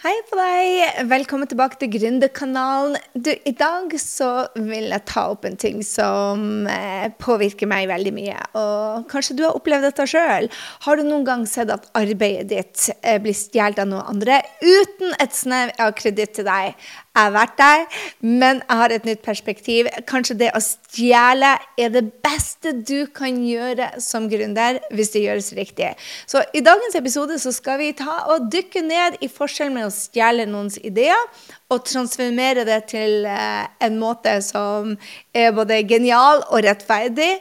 Hei på deg! Velkommen tilbake til Gründerkanalen. Du, I dag så vil jeg ta opp en ting som eh, påvirker meg veldig mye. Og kanskje du har opplevd dette sjøl. Har du noen gang sett at arbeidet ditt eh, blir stjålet av noen andre uten et snev av kreditt til deg? Jeg har vært der, men jeg har et nytt perspektiv. Kanskje det å stjele er det beste du kan gjøre som gründer, hvis det gjøres riktig. Så i dagens episode så skal vi ta og dykke ned i forskjellen med å stjele noens ideer og transformere det til eh, en måte som er både genial og rettferdig,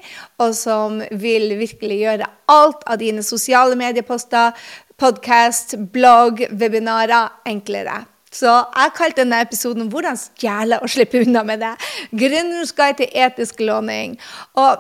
og som vil virkelig gjøre alt av dine sosiale medieposter, podkast, blogg, webinarer enklere. Så jeg kalte denne episoden 'Hvordan stjele og slippe unna med det'. Gründerens guide til etisk låning. Og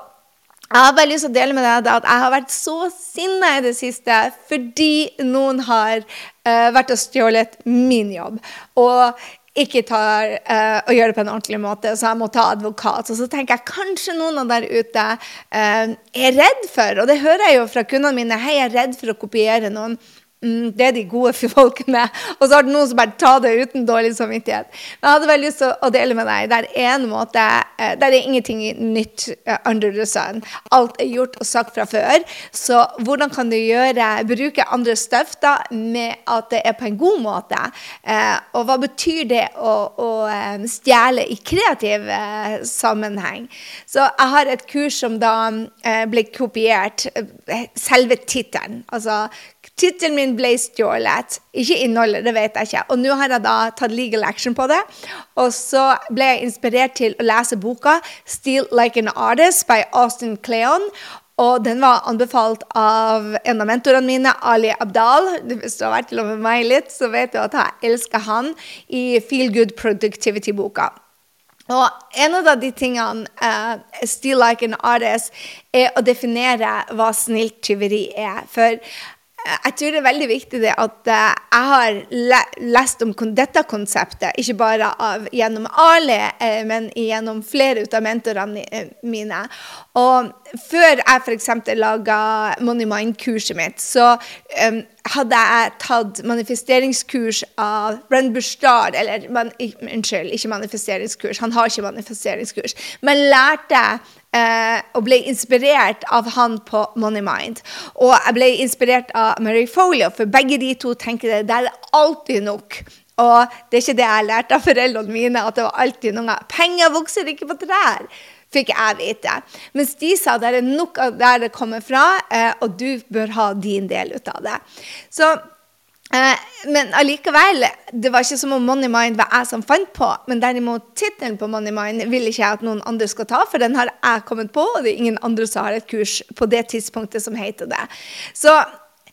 jeg har bare lyst til å dele med deg at jeg har vært så sinna i det siste fordi noen har uh, vært og stjålet min jobb. Og ikke tar uh, og gjør det på en ordentlig måte, så jeg må ta advokat. Og så tenker jeg kanskje noen av der ute uh, er redd for, og det hører jeg jo fra kundene mine, hei, jeg er redd for å kopiere noen. Mm, det er de gode folkene. Og så har det noen som bare tar det uten dårlig samvittighet. Men jeg hadde veldig lyst til å dele med deg. Det er en måte, det der er ingenting nytt eh, under the sun. Alt er gjort og sagt fra før. Så hvordan kan du gjøre, bruke andre støfter med at det er på en god måte? Eh, og hva betyr det å, å stjele i kreativ sammenheng? Så jeg har et kurs som da ble kopiert. Selve tittelen. Altså Tittelen min ble stjålet. Ikke innholdet, det vet jeg ikke. Og nå har jeg da tatt legal action på det. Og så ble jeg inspirert til å lese boka 'Steal Like an Artist' by Austin Cleon. Og den var anbefalt av en av mentorene mine, Ali Abdal. Hvis du har vært sammen med meg litt, så vet du at jeg elsker han i Feel Good Productivity-boka. Og en av de tingene uh, Still Like an Artist er å definere hva snilt tyveri er. For jeg tror det er veldig viktig at eh, jeg har lest om dette konseptet, ikke bare av, gjennom Ali, eh, men gjennom flere av mentorene eh, mine. Og før jeg f.eks. laga Money Mind-kurset mitt, så um, hadde jeg tatt manifesteringskurs av Brenn Bustard Eller man, unnskyld, ikke manifesteringskurs, han har ikke manifesteringskurs. Men lærte eh, og ble inspirert av han på Money Mind. Og jeg ble inspirert av Mary Folio, for begge de to tenker det der er alltid nok. Og det er ikke det jeg lærte av foreldrene mine, at det var alltid noe. Penger vokser ikke på trær fikk jeg vite. Mens de sa det er nok av der det kommer fra, eh, og du bør ha din del ut av det. Så men allikevel, det var ikke som om Money Mind var jeg som fant på. Men derimot tittelen på Money Mind vil ikke jeg at noen andre skal ta, for den har jeg kommet på, og det er ingen andre som har et kurs på det tidspunktet som heter det. Så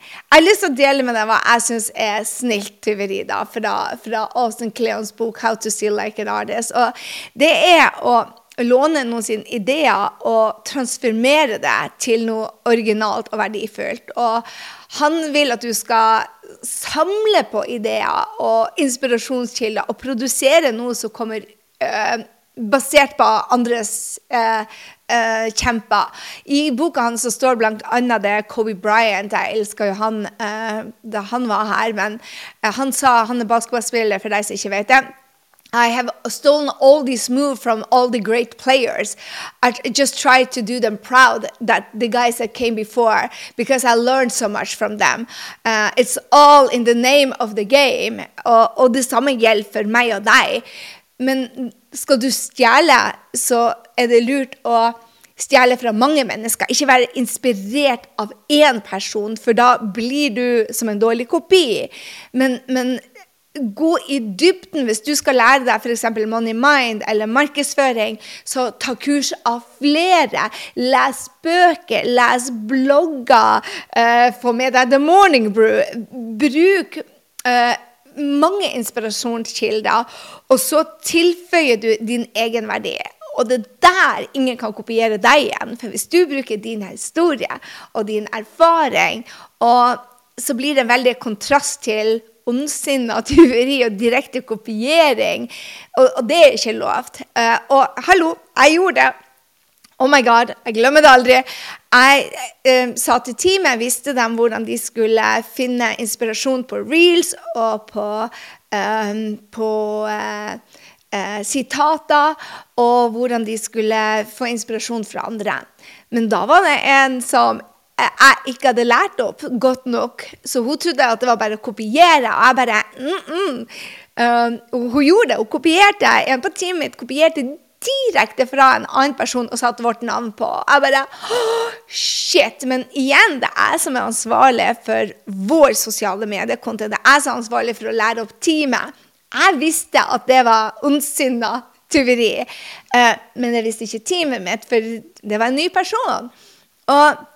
jeg har lyst til å dele med deg hva jeg syns er snilt tyveri da, fra, fra Austin Cleons bok 'How to Steal Like an Artist'. Og det er å låne noen sine ideer og transformere det til noe originalt og verdifullt. Og han vil at du skal samle på ideer og inspirasjonskilder og produsere noe som kommer eh, basert på andres eh, øh, kjemper. I boka hans står bl.a. det Kobe Bryant. Jeg elsker jo han da han var her, men han sa han er basketballspiller, for deg som ikke vet det. I have stolen all these moves from all the great players. I just try to do them proud that the guys that came before because I learned so much from them. Uh, it's all in the name of the game. Og, og det samme gjelder for meg og deg. Men skal du stjele, så er det lurt å stjele fra mange mennesker. Ikke være inspirert av én person, for da blir du som en dårlig kopi. Men, men gå i dybden hvis du skal lære deg f.eks. Money Mind eller markedsføring. Så ta kurs av flere. Les bøker, les blogger. Uh, få med deg The Morning Brew. Bruk uh, mange inspirasjonskilder, og så tilføyer du din egenverdi. Og det er der ingen kan kopiere deg igjen. For hvis du bruker din historie og din erfaring, så blir det en veldig kontrast til ondsinna tyveri og direkte kopiering. Og, og, det er ikke lovt. Uh, og hallo, jeg gjorde det. Oh my god, jeg glemmer det aldri. Jeg eh, sa til teamet, visste dem hvordan de skulle finne inspirasjon på reels og på, eh, på eh, eh sitater, og hvordan de skulle få inspirasjon fra andre. Men da var det en som jeg ikke hadde lært opp godt nok, så hun trodde at det var bare å kopiere. Og jeg bare mm -mm. Uh, hun gjorde det. Hun kopierte en på teamet mitt kopierte direkte fra en annen person og satte vårt navn på. Jeg bare Shit! Men igjen, det er jeg som er ansvarlig for vår sosiale mediekonto. Det er jeg som er ansvarlig for å lære opp teamet. Jeg visste at det var ondsinna tyveri, uh, men jeg visste ikke teamet mitt, for det var en ny person. Og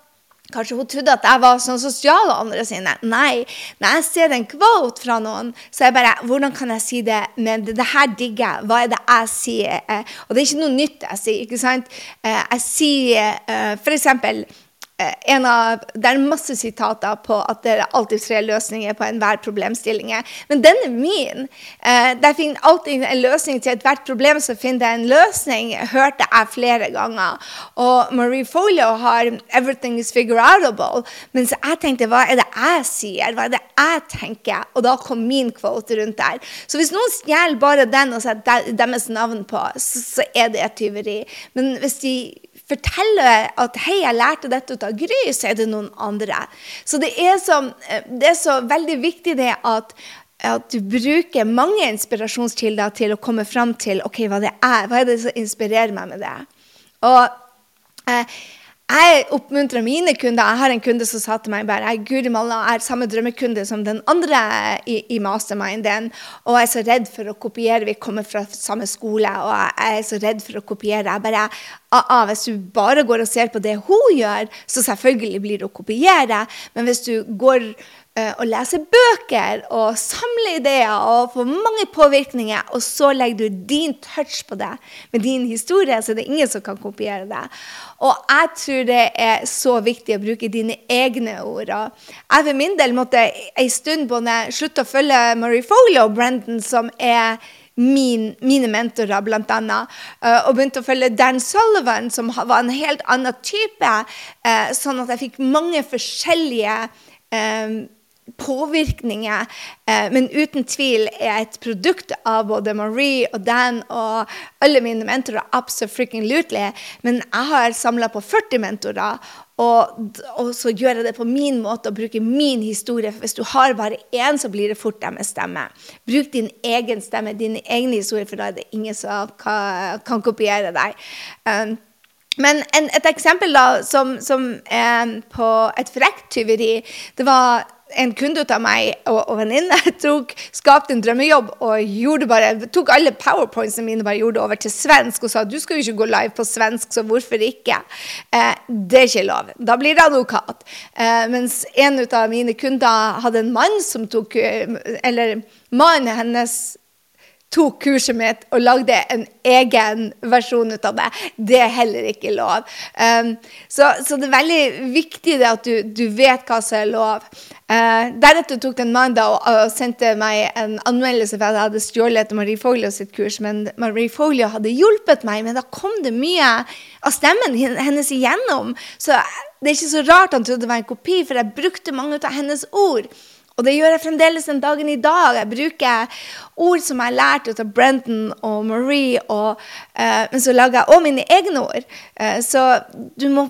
Kanskje hun trodde at jeg var sånn sosial og andre sine. Nei. Når jeg ser en quote fra noen, så er jeg bare Hvordan kan jeg si det? Men det, det her digger jeg. Hva er det jeg sier? Eh, og det er ikke noe nytt jeg sier. ikke sant? Eh, jeg sier for f.eks. Eh, av, det er masse sitater på at det er alltid tre løsninger på enhver problemstilling. Men den er min. Eh, der finner alltid en løsning til ethvert problem, så finner jeg en løsning. hørte jeg flere ganger. Og Marie Folio har 'Everything is figureoutable'. Mens jeg tenkte hva er det jeg sier? Hva er det jeg tenker? Og da kom min kvote rundt der. Så hvis noen stjeler bare den og setter deres navn på, så, så er det et tyveri. Men hvis de forteller at 'hei, jeg lærte dette ut av Gry', så er det noen andre. Så det er så, det er så veldig viktig det at, at du bruker mange inspirasjonskilder til å komme fram til ok, hva det er. Hva er det som inspirerer meg med det? Og eh, jeg oppmuntrer mine kunder. Jeg har en kunde som sa til meg bare Guri malla, jeg er samme drømmekunde som den andre i, i masterminden. Og jeg er så redd for å kopiere. Vi kommer fra samme skole, og jeg er så redd for å kopiere. Jeg bare, ah, Hvis du bare går og ser på det hun gjør, så selvfølgelig blir det å kopiere. Men hvis du går Eh, å lese bøker og samle ideer og få mange påvirkninger, og så legger du din touch på det med din historie, så det er ingen som kan kopiere det. Og jeg tror det er så viktig å bruke dine egne ord. jeg for min del måtte en stund både slutte å følge Marie Foley og Brendan, som er min, mine mentorer, bl.a. Uh, og begynte å følge Dan Sullivan, som var en helt annen type. Uh, sånn at jeg fikk mange forskjellige uh, påvirkninger, eh, men uten tvil er et produkt av både Marie og Dan og alle mine mentorer. absolutely. Men jeg har samla på 40 mentorer, og, og, så gjør jeg det på min måte og bruker min historie. For hvis du har bare én, så blir det fort deres stemme. Bruk din egen stemme, din egen historie, for da er det ingen som kan, kan kopiere deg. Um, men en, et eksempel da, som, som eh, på et frekt tyveri, det var en kunde av meg og, og venninne skapte en drømmejobb og bare, tok alle powerpointsene mine bare gjorde over til svensk og sa du skal jo ikke gå live på svensk, så hvorfor ikke? Eh, det er ikke lov. Da blir det advokat. Eh, mens en av mine kunder hadde en mann som tok eh, Eller mannen hennes tok kurset mitt og lagde en egen versjon ut av det. Det er heller ikke lov. Um, så, så, det er veldig viktig at du, du, vet hva som er lov. Uh, deretter tok den mandag og, og, sendte meg en anmeldelse for at jeg hadde stjålet Marie Foglio sitt kurs. Men Marie Foglio hadde hjulpet meg, men da kom det mye av stemmen hennes igjennom. Så det er ikke så rart han trodde det var en kopi, for jeg brukte mange av hennes ord. Og det gjør jeg fremdeles den dagen i dag. Jeg bruker ord som jeg har lært av Brenton og Marie, og, uh, men så lager jeg òg mine egne ord. Uh, så du må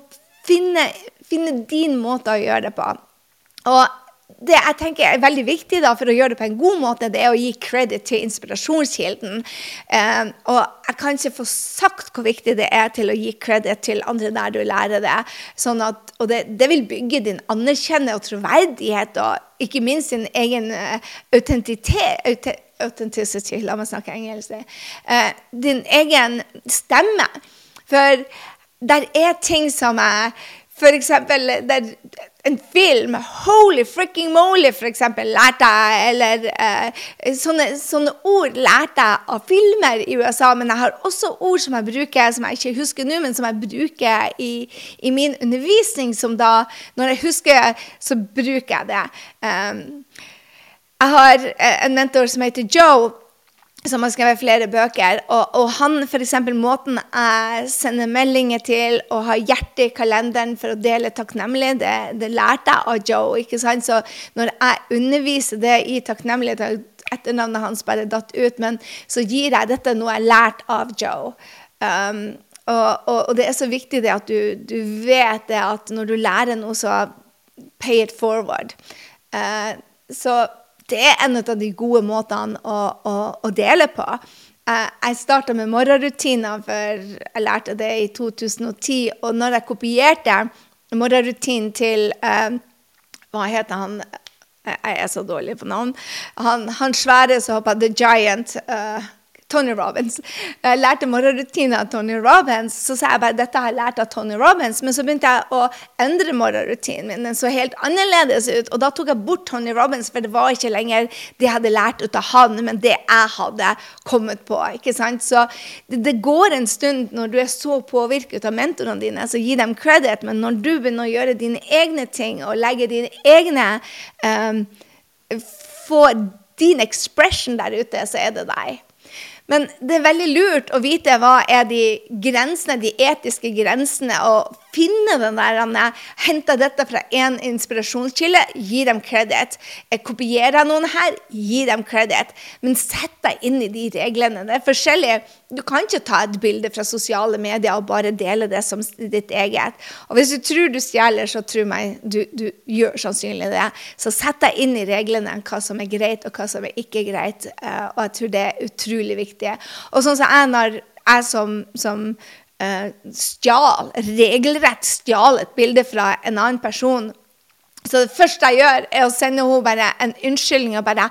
finne, finne, din måte å gjøre det på. Og det jeg tenker er veldig viktig da, for å gjøre det på en god måte, det er å gi credit til inspirasjonskilden. Eh, og jeg kan ikke få sagt hvor viktig det er til å gi credit til andre der du lærer det. Sånn at, og det, det vil bygge din anerkjennelse og troverdighet, og ikke minst din egen uh, autentitet. Authenticity, la meg snakke engelsk. Eh, din egen stemme. For der er ting som er eksempel der, en film, holy fricking moly, for eksempel, lærte jeg. Eller eh, sånne, sånne, ord lærte jeg av filmer i USA. Men jeg har også ord som jeg bruker, som jeg ikke husker nå, men som jeg bruker i, i, min undervisning. Som da, når jeg husker, så bruker jeg det. Um, jeg har en mentor som heter Joe som har skrevet flere bøker. Og, og han, f.eks. måten jeg sender meldinger til og har hjertet i kalenderen for å dele takknemlig, det, det lærte jeg av Joe. ikke sant? Så når jeg underviser det i takknemlighet Etternavnet hans bare datt ut, men så gir jeg dette noe jeg har lært av Joe. Um, og, og, og, det er så viktig det at du, du, vet det at når du lærer noe, så pay it forward. Uh, så det er en av de gode måtene å, å, å dele på. Eh, jeg starta med morgenrutiner, for jeg lærte det i 2010. Og når jeg kopierte morgenrutinen til uh, Hva heter han? Jeg er så dårlig på navn. Han, han svære som hoppa The Giant. Uh, Tony Robins. Jeg lærte morgenrutiner av Tony Robins. Så sa jeg bare dette har jeg lært av Tony Robins. Men så begynte jeg å endre morgenrutinen min. Den så helt annerledes ut. Og da tok jeg bort Tony Robins, for det var ikke lenger det jeg hadde lært ut av han, men det jeg hadde kommet på. ikke sant? Så det, det går en stund når du er så påvirket av mentorene dine, så gi dem credit. Men når du begynner å gjøre dine egne ting og legge dine egne um, Få din expression der ute, så er det deg. Men det er veldig lurt å vite hva er de grensene, de etiske grensene, og finne den der Hente dette fra én inspirasjonskilde, gi dem kreditt. Kopierer noen her, gi dem kreditt. Men sett deg inn i de reglene. Det er forskjellig. Du kan ikke ta et bilde fra sosiale medier og bare dele det som ditt eget. Og hvis du tror du stjeler, så tro meg, du, du gjør sannsynlig det. Så sett deg inn i reglene, hva som er greit og hva som er ikke greit. Eh, og jeg tror det er utrolig viktig. Og sånn som jeg, når jeg som, som stjal, regelrett stjal et bilde fra en annen person så det første jeg gjør, er å sende henne bare en unnskyldning. og bare,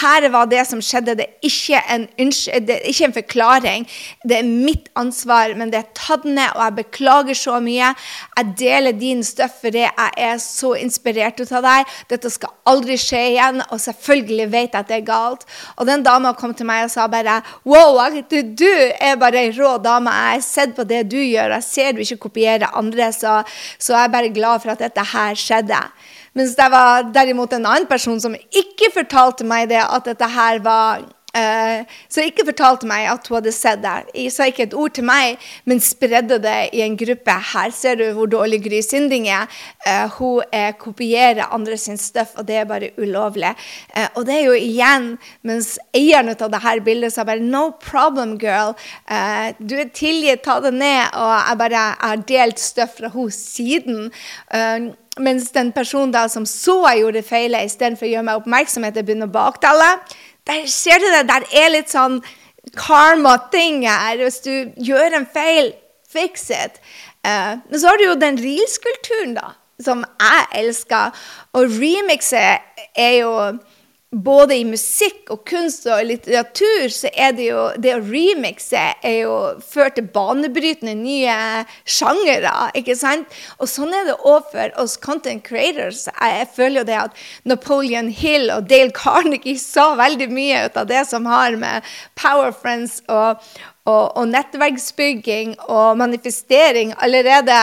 'Her var det som skjedde. Det er ikke en, det er ikke en forklaring. Det er mitt ansvar, men det er tatt ned, og jeg beklager så mye. Jeg deler din støff fordi jeg er så inspirert ut av deg. Dette skal aldri skje igjen, og selvfølgelig vet jeg at det er galt.' Og den dama kom til meg og sa bare 'Wow, du er bare ei rå dame. Jeg har sett på det du gjør, jeg ser du ikke kopierer andre, så, så jeg er bare glad for at dette her skjedde.' Mens det var derimot en annen person som ikke fortalte meg det, at dette her var Uh, så ikke fortalte meg at hun hadde sett det. Jeg sa ikke et ord til meg, men spredde det i en gruppe. Her ser du hvor dårlig Gry Sinding er. Uh, hun uh, kopierer andre sin stuff, og det er bare ulovlig. og det er jo igjen, mens eieren av dette bildet sa bare 'no problem, girl'. du er tilgitt, ta det ned. Og jeg bare har delt stuff fra henne siden. Mens den personen da som så jeg gjorde feilet, istedenfor å gjøre meg oppmerksomhet, begynner å baktale. Der ser du det. Der er litt sånn karma-ting her. Hvis du gjør en feil, fix it. Uh, men så har du jo den reelskulturen, da, som jeg elsker. Og remixet er jo både i musikk og kunst og litteratur så er det jo Det å remixe er jo ført til banebrytende nye sjangere, ikke sant? Og sånn er det òg for oss content creators. Jeg føler jo det at Napoleon Hill og Dale Carnegie sa veldig mye ut av det som har med Power Friends og, og, og, nettverksbygging og manifestering allerede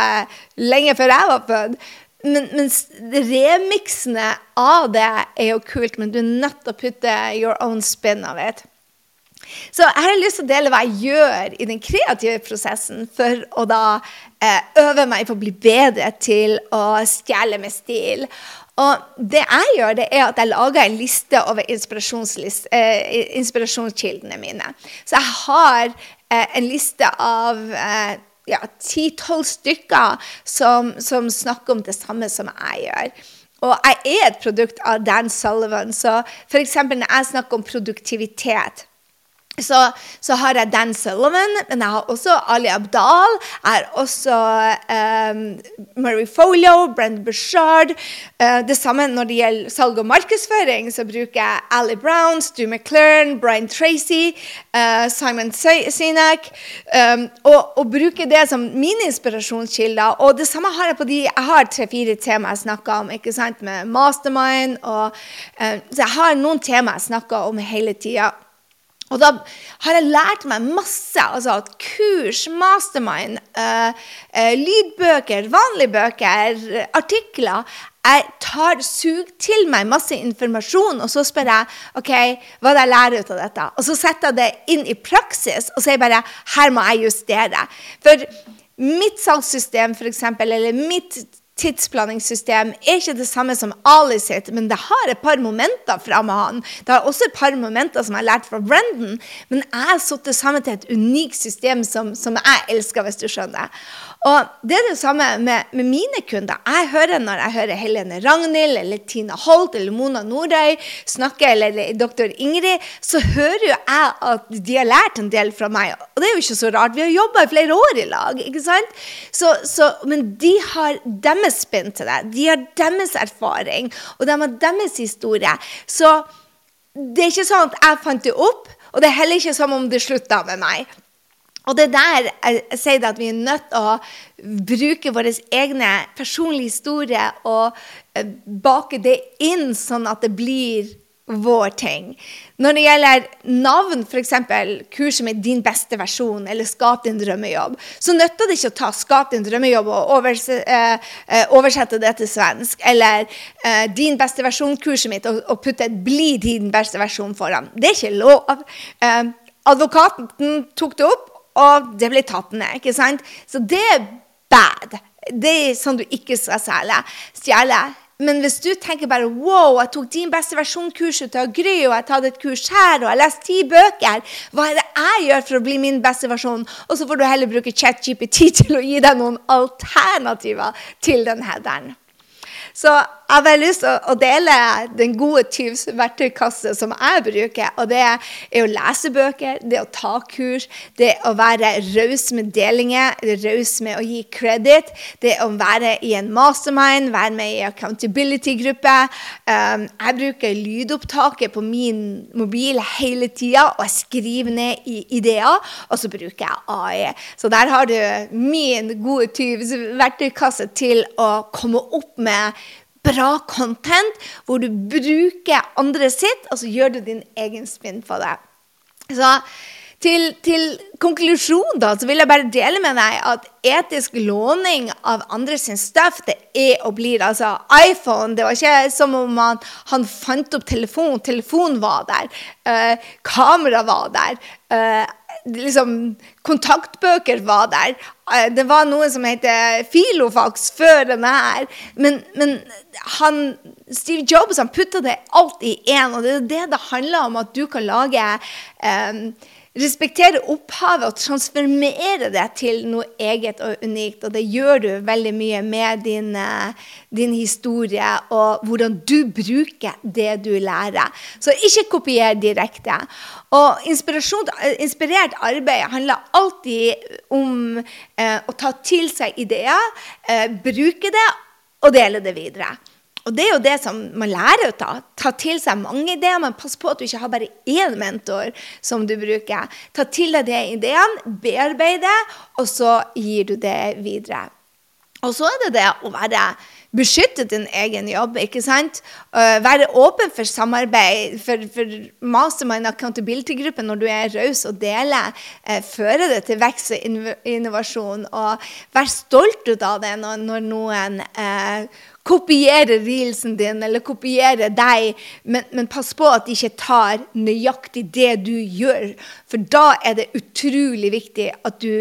lenge før jeg var født. Men, mens remiksene av det er jo kult, men du er nødt til å putte your own spin av det. Så jeg har lyst til å dele hva jeg gjør i den kreative prosessen for å da eh, øve meg på å bli bedre til å stjele med stil. Og det jeg gjør, det er at jeg lager en liste over eh, inspirasjonskildene mine. Så jeg har eh, en liste av eh, ja, ti-tolv stykker som, som, snakker om det samme som jeg gjør. Og jeg er et produkt av Dan Sullivan, så f.eks. når jeg snakker om produktivitet så, så, har jeg Dan Sullivan, men jeg har også Ali Abdal. Jeg har også um, Murray Folio, Brent Bushard. Uh, det samme når det gjelder salg og markedsføring, så bruker jeg Ali Brown, Stu McLaren, Brian Tracy, uh, Simon Sinek. Um, og, og bruker det som mine inspirasjonskilder. Og det samme har jeg på de Jeg har tre-fire temaer jeg snakker om, ikke sant, med Mastermind. Og, uh, så jeg har noen temaer jeg snakker om hele tida. Og da har jeg lært meg masse. altså at Kurs, mastermind, uh, uh, lydbøker, vanlige bøker, artikler. Jeg tar, sug til meg masse informasjon, og så spør jeg ok, hva det jeg lærer ut av dette. Og så setter jeg det inn i praksis og sier bare her må jeg justere. For mitt salgssystem, f.eks., eller mitt tidsplaningssystem er ikke det samme som Ali sitt, men det har et par momenter fra med han. Det har også et par momenter som jeg har lært fra Brendan, men jeg har satt det sammen til et unikt system som, som jeg elsker, hvis du skjønner. Og det er det samme med, med, mine kunder. Jeg hører Når jeg hører Helene Ragnhild eller Tina Holt eller Mona Nordøy snakke, eller doktor Ingrid, så hører jo jeg at de har lært en del fra meg. Og det er jo ikke så rart. Vi har jobba i flere år i lag. ikke sant? Så, så, men de har deres spinn til det. De har deres erfaring, og de har deres historie. Så det er ikke sånn at jeg fant det opp, og det er heller ikke som om det slutta med meg. Og det der sier at vi er nødt til å bruke våre egne personlige historier og eh, bake det inn sånn at det blir vår ting. Når det gjelder navn, f.eks. kurset med 'Din beste versjon' eller 'Skap din drømmejobb', så nytter det ikke å ta 'Skap din drømmejobb' og eh, eh, oversette det til svensk. Eller 'Din beste versjon'-kurset mitt og, putte et 'Bli din beste versjon' foran. Det er ikke lov. Advokaten tok det opp og det blir tatt ned. ikke sant? Så det er bad. Det er sånn du ikke skal stjele. Men hvis du tenker bare wow, jeg tok din beste versjon-kurset til Gry, og jeg har tatt et kurs her, og jeg har lest ti bøker, hva er det jeg gjør for å bli min beste versjon? Og så får du heller bruke ChatGPT til å gi deg noen alternativer til den headeren. Så jeg har bare lyst til å, dele den gode tyvs verktøykasse som jeg bruker. Og det er å lese bøker, det å ta kurs, det å være raus med delinger, raus med å gi kreditt, det å være i en mastermind, være med i accountability-gruppe. Um, jeg bruker lydopptaket på min mobil hele tida, og jeg skriver ned i ideer, og så bruker jeg AI. Så der har du min gode tyvs verktøykasse til å komme opp med bra content hvor du bruker andre sitt, og så gjør du din egen spinn på det. Så til, til konklusjon da, så vil jeg bare dele med deg at etisk låning av andre sin stuff, det er og blir altså iPhone. Det var ikke som om han, han fant opp telefon. Telefon var der. Eh, kamera var der. Uh, liksom, kontaktbøker var der. Eh, det var noe som heter Filofax før denne her. Men, men han, Steve Jobs han putta det alt i én, og det er det det handler om. At du kan lage um, respektere opphavet og transformere det til noe eget og unikt. Og det gjør du veldig mye med din, eh, din historie og hvordan du bruker det du lærer. Så ikke kopier direkte. Og inspirert arbeid handler alltid om eh, å ta til seg ideer, eh, bruke det og dele det videre. Og det er jo det som man lærer å ta. Ta til seg mange ideer, men pass på at du ikke har bare én mentor som du bruker. Ta til deg de ideene, bearbeid det, og så gir du det videre. Og så er det det å være beskytte din egen jobb. ikke sant? Uh, være åpen for samarbeid, for, for mastermind accountability-gruppen når du er raus og deler. Uh, føre det til vekst og innovasjon. Og vær stolt ut av det når, når noen uh, kopierer reelsen din eller kopierer deg, men, men, pass på at de ikke tar nøyaktig det du gjør. For da er det utrolig viktig at du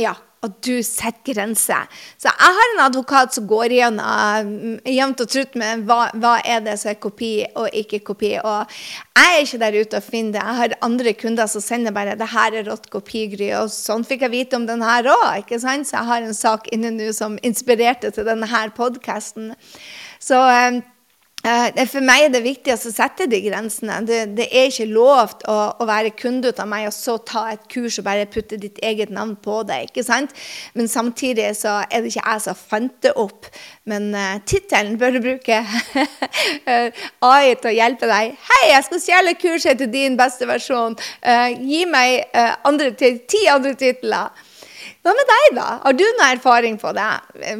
ja, at du setter grenser. Så jeg har en advokat som går igjennom mm, jevnt og trutt med hva, hva er det som er kopi og ikke kopi. Og jeg er ikke der ute og finner det. Jeg har andre kunder som sender bare 'det her er rått kopigry', og sånn fikk jeg vite om den her òg. Så jeg har en sak inne nå som inspirerte til denne podkasten. Så Eh, for meg er det viktig å sette de grensene. Det, det er ikke lov å, å, være kunde av meg og så ta et kurs og bare putte ditt eget navn på det. ikke sant? Men samtidig så er det ikke jeg som fant det opp. Men uh, tittelen bør du bruke AI til å hjelpe deg. 'Hei, jeg skal stjele kurset til din beste versjon. Uh, gi meg uh, andre, ti andre titler.' Hva med deg, da? Har du noe erfaring på det?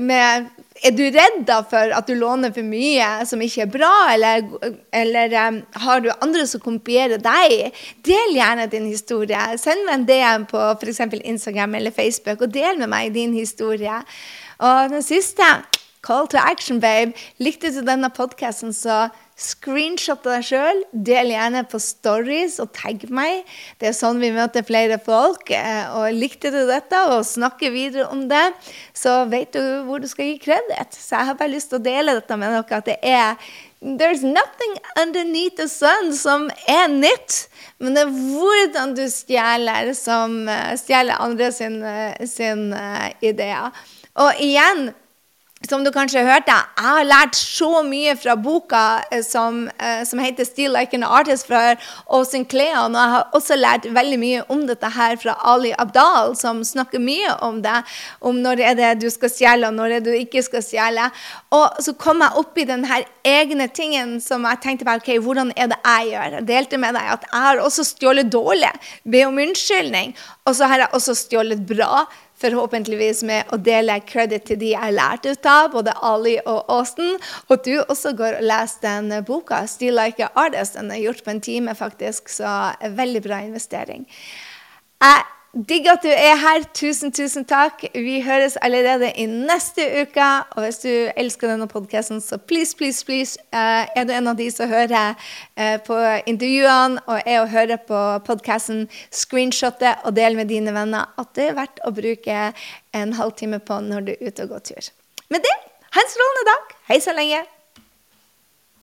Med er du redd for at du låner for mye som ikke er bra, eller, eller um, har du andre som kopierer deg? Del gjerne din historie. Send meg en DM på f.eks. Instagram eller Facebook, og del med meg din historie. Og den siste Call to action, babe. Likte du denne podkasten, så screenshot deg sjøl. Del gjerne på stories og tagg meg. Det er sånn vi møter flere folk. Eh, og likte du dette og snakker videre om det, så vet du hvor du skal gi kreditt. Så jeg har bare lyst til å dele dette med dere, at det er There's nothing underneath the sun som er nytt. Men det er hvordan du stjeler, som eh, stjeler andre sin, eh, sin uh, ideer. Og igjen som du kanskje hørte, jeg har lært så mye fra boka som, som heter 'Steal Like an Artist' fra Åsin Kleon. Og jeg har også lært veldig mye om dette her fra Ali Abdal, som snakker mye om det. Om når er det du skal stjele, og når er det du ikke skal stjele. Og så kom jeg opp i denne egne tingen som jeg tenkte på, ok, hvordan er det jeg gjør? Jeg delte med deg at jeg har også stjålet dårlig. Be om unnskyldning. Og så har jeg også stjålet bra forhåpentligvis med å dele credit til de jeg lærte ut av, både Ali og Austin. Og du også går og leser den boka, 'Still Like an Artist'. Den er gjort på en time, faktisk, så veldig bra investering. Jeg Digg at du er her. Tusen, tusen takk. Vi høres allerede i neste uke. Og hvis du elsker denne podkasten, så please, please, please, uh, er du en av de som hører uh, på intervjuene og er og hører på podkasten, screenshotet og del med dine venner at det er verdt å bruke en halvtime på når du er ute og går tur. Med det, ha en strålende dag. Hei så lenge.